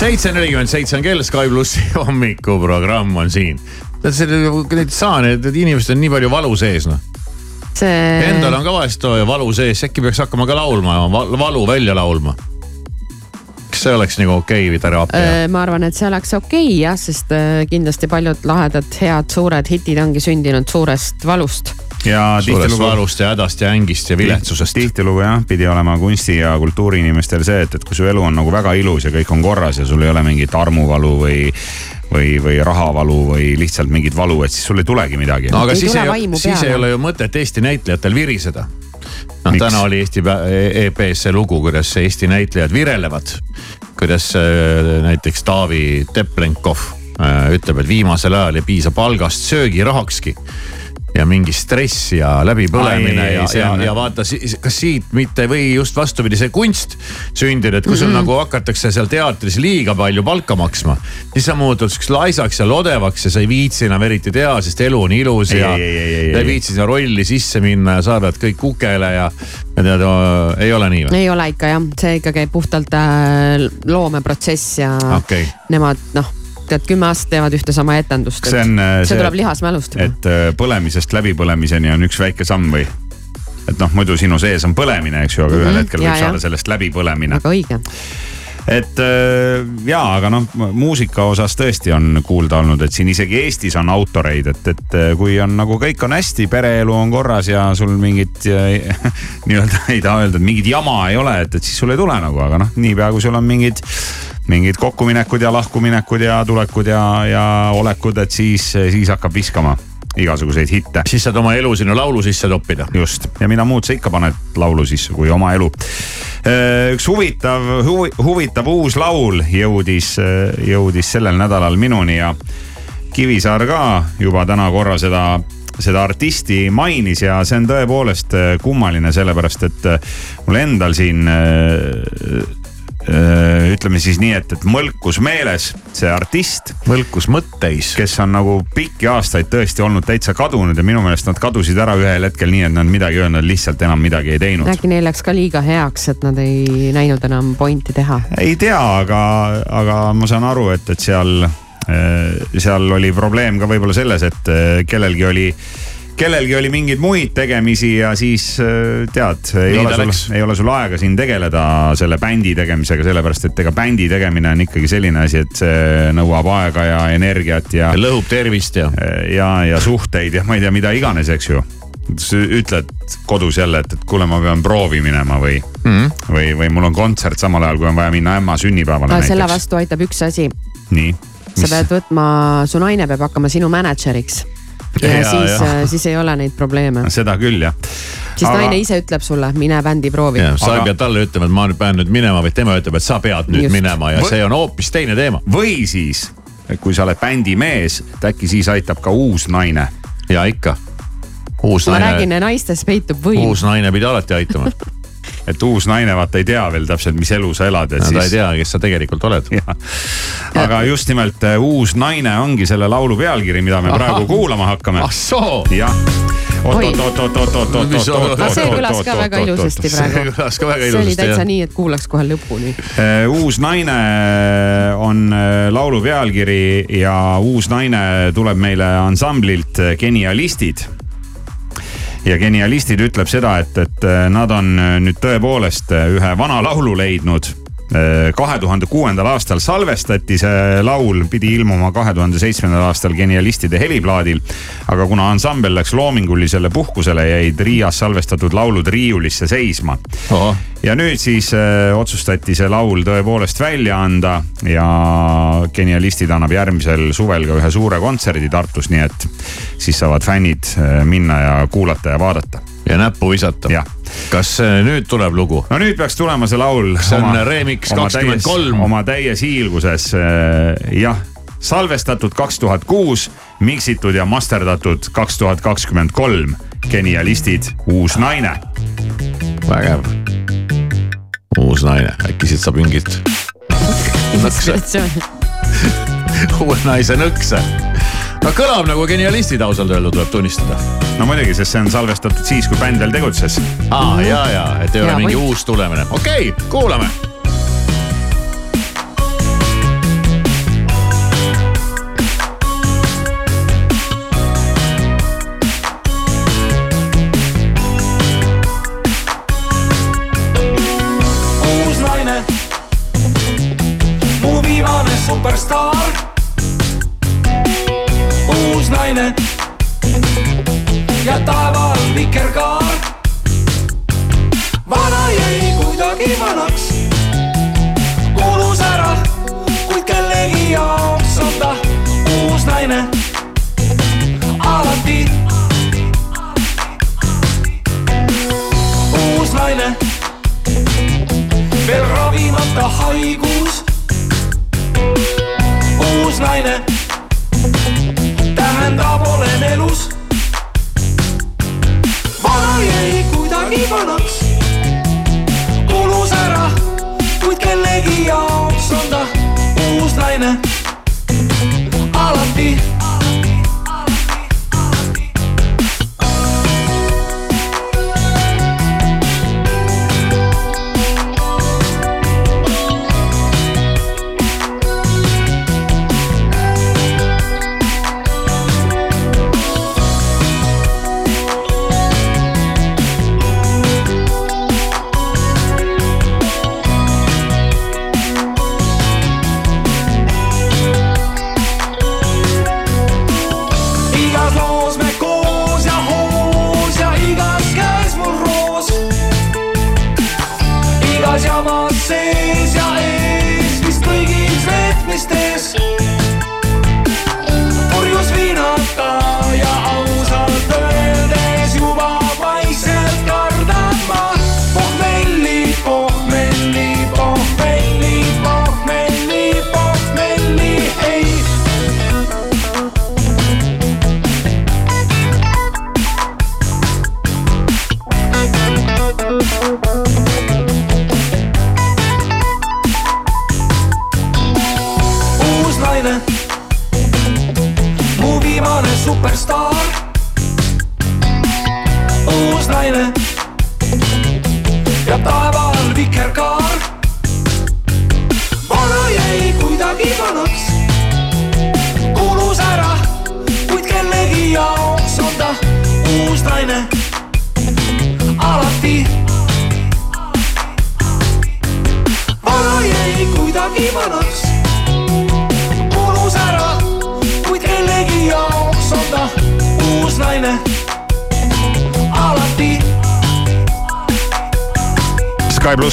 seitse nelikümmend seitse on kell, Sky plussi hommikuprogramm on siin. neid saan, et inimestel on nii palju valu sees noh. see. Endal on ka vahest valu sees, äkki peaks hakkama ka laulma, valu välja laulma. kas see oleks nagu okei okay, teraapia? Ma arvan, et see oleks okei okay, jah, sest kindlasti paljud lahedad, head suured hitid ongi sündinud suurest valust. Ja tihtilugu, valust ja hädast ja ängist ja viletsusest. tihtilugu jah, pidi olema kunsti ja kultuuriinimestel see, et, et kui su elu on nagu väga ilus ja kõik on korras ja sul ei ole mingit armuvalu või või, või rahavalu või lihtsalt mingit valu, et siis sul ei tulegi midagi. no aga siis ei, siis ei ole ju mõtet Eesti näitlejatel viriseda. noh, täna oli Eesti pä- E- see lugu, kuidas Eesti näitlejad virelevad. kuidas äh, näiteks Taavi Teplenkov äh, ütleb, et viimasel ajal ei piisa palgast söögirahakski ja mingi stress ja läbipõlemine ja, ja ja vaata, kas siit mitte või just vastupidi, see kunst sündida, et kui sul Mhm. nagu hakatakse seal teatris liiga palju palka maksma, siis sa muutud siukseks laisaks ja lodevaks ja sa ei viitsi enam eriti teha, sest elu on ilus Ei, ja ei, ei, viitsi sinna rolli sisse minna ja sa pead kõik kukele ja, ja tead, ei ole nii või? ei ole ikka jah, see ikka käib puhtalt äh, loomeprotsess ja okei, nemad noh, tead kümme aastat teevad ühte sama etendust. see on äh, see tuleb lihasmälust. et äh, põlemisest läbipõlemiseni on üks väike samm või? et noh, muidu sinu sees on põlemine, eks ju, aga ühel Mhm, hetkel ja, võib ja. saada sellest läbipõlemine. väga õige. et äh, jaa, aga noh, muusika osas tõesti on kuulda olnud, et siin isegi Eestis on autoreid, et, et kui on nagu kõik on hästi, pereelu on korras ja sul mingit nii-öelda ei taha öelda, et mingit jama ei ole, et, et siis sul ei tule nagu, aga noh, niipea kui sul on mingid mingid kokkuminekud ja lahkuminekud ja tulekud ja, ja olekud, et siis, siis hakkab viskama igasuguseid hitte. siis saad oma elu sinna laulu sisse toppida. just ja mida muud sa ikka paned laulu sisse kui oma elu. üks huvitav huvi,, huvitav uus laul jõudis, jõudis sellel nädalal minuni ja Kivisaar ka juba täna korra seda seda artisti mainis ja see on tõepoolest kummaline, sellepärast et mul endal siin äh, ütleme siis nii, et, et mõlkus meeles see artist. mõlkus mõtteis. kes on nagu pikki aastaid tõesti olnud täitsa kadunud ja minu meelest nad kadusid ära ühel hetkel nii, et nad midagi ei öelnud, lihtsalt enam midagi ei teinud. äkki neil läks ka liiga heaks, et nad ei näinud enam pointi teha? ei tea, aga, aga ma saan aru, et, et seal, seal oli probleem ka võib-olla selles, et kellelgi oli kellelgi oli mingeid muid tegemisi ja siis äh, tead, ei Nii ole sul, ei ole sul aega siin tegeleda selle bändi tegemisega, sellepärast et ega bändi tegemine on ikkagi selline asi, et see nõuab aega ja energiat ja. lõhub tervist ja. ja, ja suhteid ja ma ei tea, mida iganes, eks ju. ütled kodus jälle, et, et kuule, ma pean proovi minema või mm, Mhm. -hmm. või, või mul on kontsert samal ajal, kui on vaja minna ämma sünnipäevale no, selle vastu aitab üks asi. nii. sa pead võtma, su naine peab hakkama sinu mänedžeriks. Ja, Ja, siis ja., siis ei ole neid probleeme. seda küll jah. siis Aga... naine ise ütleb sulle, mine bändi proovi. sa ei pea talle ütlema, et ma nüüd pean nüüd minema, vaid tema ütleb, et sa pead nüüd Just. Minema ja Või- see on hoopis teine teema. või siis, kui sa oled bändi mees, et äkki siis aitab ka uus naine. ja ikka. uus ma naine, räägin, naistes peitub võim. uus naine pidi alati aitama et uus naine vaata ei tea veel täpselt, mis elu sa elad, no, siis. ta ei tea, kes sa tegelikult oled. aga just nimelt äh, uus naine ongi selle laulu pealkiri, mida me Ahah. praegu kuulama hakkame. ah soo. jah. oot, ja Genialistid ütleb seda, et, et äh, nad on äh, nüüd tõepoolest äh, ühe vana laulu leidnud. Kahe tuhande kuuendal aastal salvestati see laul, pidi ilmuma kahe tuhande seitsmendal aastal Genialistide heliplaadil. aga kuna ansambel läks loomingulisele puhkusele, jäid Riias salvestatud laulud riiulisse seisma oh.. ja nüüd siis äh, otsustati see laul tõepoolest välja anda ja Genialistid annab järgmisel suvel ka ühe suure kontserdi Tartus, nii et siis saavad fännid äh, minna ja kuulata ja vaadata. ja näppu visata jah. Kas äh, nüüd tuleb lugu? no nüüd peaks tulema see laul. See on Remix 23. oma täies hiilguses, jah, salvestatud kaks tuhat kuus, miksitud ja masterdatud kaks tuhat kakskümmend kolm. Genialistid, uus naine. vägev. uus naine, äkki siit saab mingit nõkse, uue naise nõkse. No kõlab nagu genialistid ausalt öeldud, tuleb tunnistada. no muidugi, sest see on salvestatud siis, kui bänd veel tegutses. aa ja, ja, et ei ole Hea mingi point. uus tulemine, okei okay,, kuulame.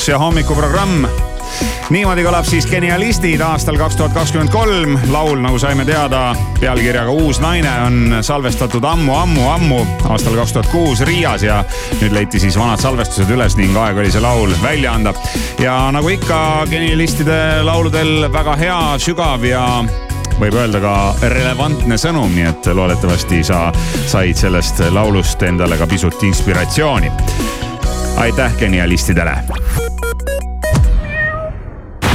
Ja hommikuprogramm. niimoodi kõlab siis Genialistid aastal kaks tuhat kakskümmend kolm. laul, nagu saime teada, pealkirjaga Uus naine on salvestatud ammu-ammu-ammu aastal kaks tuhat kuus Riias ja nüüd leiti siis vanad salvestused üles ning aeg oli see laul välja anda. ja nagu ikka Genialistide lauludel väga hea, sügav ja võib öelda ka relevantne sõnum, nii et loodetavasti sa said sellest laulust endale ka pisut inspiratsiooni. aitäh genialistidele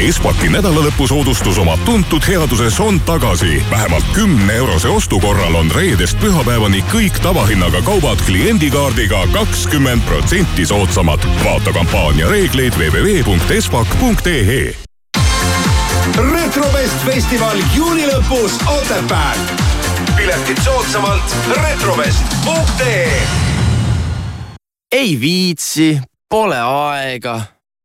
Espaki nädalalõpusoodustus oma tuntud headuses on tagasi. vähemalt kümne eurose ostu korral on reedest pühapäevani kõik tavahinnaga kaubad kliendikaardiga kakskümmend protsenti soodsamad. vaata kampaania reegleid www.espak.ee retrovest festival juuni lõpus Otepääl. piletid soodsamalt retrovest.ee ei viitsi, pole aega.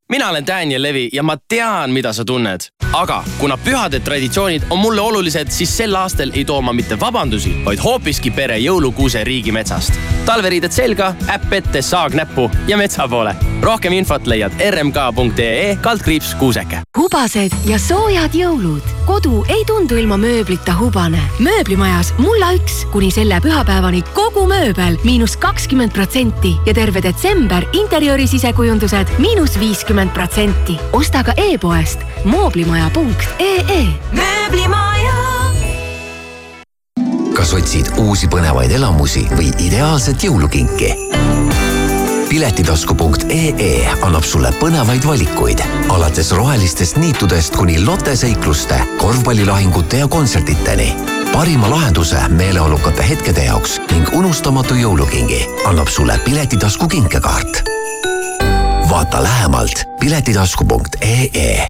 Mina olen Daniel Levi ja ma tean, mida sa tunned. aga kuna pühade traditsioonid on mulle olulised, siis sel aastal ei too ma mitte vabandusi, vaid hoopiski pere jõulukuuse riigimetsast. talveriided selga, äpp ette, saag näppu ja metsa poole. rohkem infot leiad rmk.ee kaldkriips kuuseke. hubased ja soojad jõulud. kodu ei tundu ilma mööblita hubane. mööblimajas mulla üks kuni selle pühapäevani kogu mööbel miinus kakskümmend protsenti ja terve detsember interjööri sisekujundused miinus viiskümmend protsenti. osta ka e-poest mooblimaja.ee. mööblimaja. kas otsid uusi põnevaid elamusi või ideaalset jõulukinki? piletitasku.ee annab sulle põnevaid valikuid alates rohelistest niitudest kuni loteseikluste, korvpallilahingute ja kontsertideni. parima lahenduse meeleolukate hetkede jaoks ning unustamatu jõulukingi annab sulle Piletitasku kinkekaart. Vaata lähemalt piletitasku.ee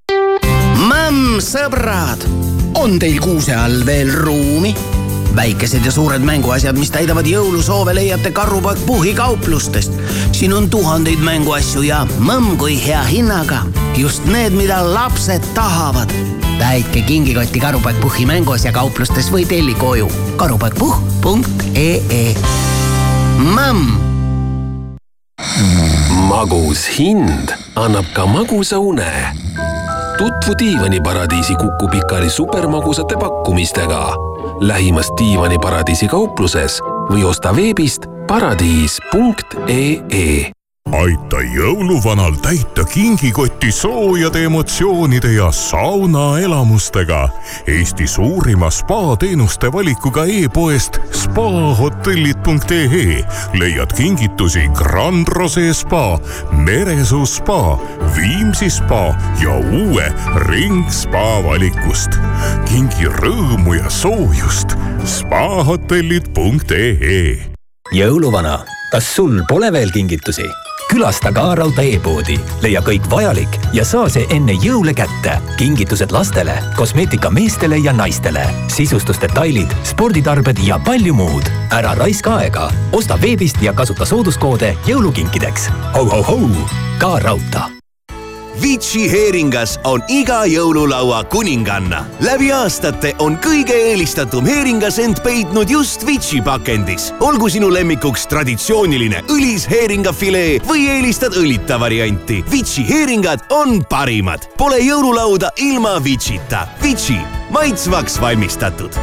Mämm, sõbrad, on teil kuuse all veel ruumi? väikesed ja suured mänguasjad, mis täidavad jõulusoove, leiate Karupoeg Puhhi kauplustest. siin on tuhandeid mänguasju ja mõmm kui hea hinnaga. just need, mida lapsed tahavad. täitke kingikotti Karupoeg Puhhi mänguasja kauplustes või telli koju karupoegpuhh.ee. mõmm magus hind annab ka magusa une. tutvu diivaniparadiisi Kuku Pikali supermagusate pakkumistega lähimas diivaniparadiisi kaupluses või osta veebist paradiis.ee aita jõuluvanal täita kingikotti soojade emotsioonide ja saunaelamustega. Eesti suurima spaateenuste valikuga e-poest spahotellid.ee leiad kingitusi Grand Rose spa, Meresuu spa, Viimsi spa ja uue Ring spa valikust. kingi rõõmu ja soojust spahotellid.ee jõuluvana, kas sul pole veel kingitusi? Külasta ka Raudtee e-poodi, leia kõik vajalik ja saa see enne jõule kätte. kingitused lastele, kosmeetika meestele ja naistele, sisustusdetailid, sporditarbed ja palju muud. ära raiska aega, osta veebist ja kasuta sooduskoode jõulukinkideks ho,. ho-ho-hou, ka Raudtee. Vici heeringas on iga jõululaua kuninganna. läbi aastate on kõige eelistatum heeringas end peitnud just Vici pakendis. olgu sinu lemmikuks traditsiooniline õlis heeringafilee või eelistad õlita varianti. Vici heeringad on parimad. Pole jõululauda ilma Vicita. Vici, maitsvaks valmistatud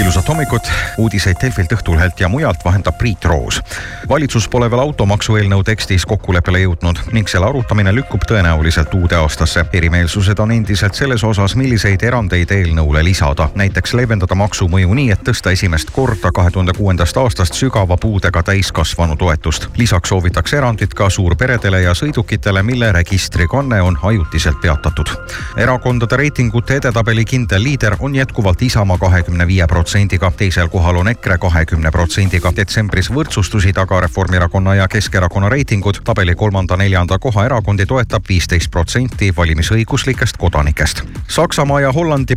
ilusat hommikut, uudiseid Delfilt, Õhtulehelt ja mujalt vahendab Priit Roos. valitsus pole veel automaksu eelnõu tekstis kokkuleppele jõudnud ning selle arutamine lükkub tõenäoliselt uude aastasse. erimeelsused on endiselt selles osas, milliseid erandeid eelnõule lisada, näiteks leevendada maksumõju nii, et tõsta esimest korda kahe tuhande kuuendast aastast sügava puudega täiskasvanu toetust. lisaks soovitakse erandit ka suurperedele ja sõidukitele, mille registrikanne on ajutiselt peatatud. erakondade reitingute edetabeli kindel liider on jätkuvalt Isamaa kahekümne viie protsendiga, teisel kohal on EKRE kahekümne protsendiga. detsembris võrdsustusid aga Reformierakonna ja Keskerakonna reitingud. tabeli kolmanda-neljanda koha erakondi toetab viisteist protsenti valimisõiguslikest kodanikest. Saksamaa ja Hollandi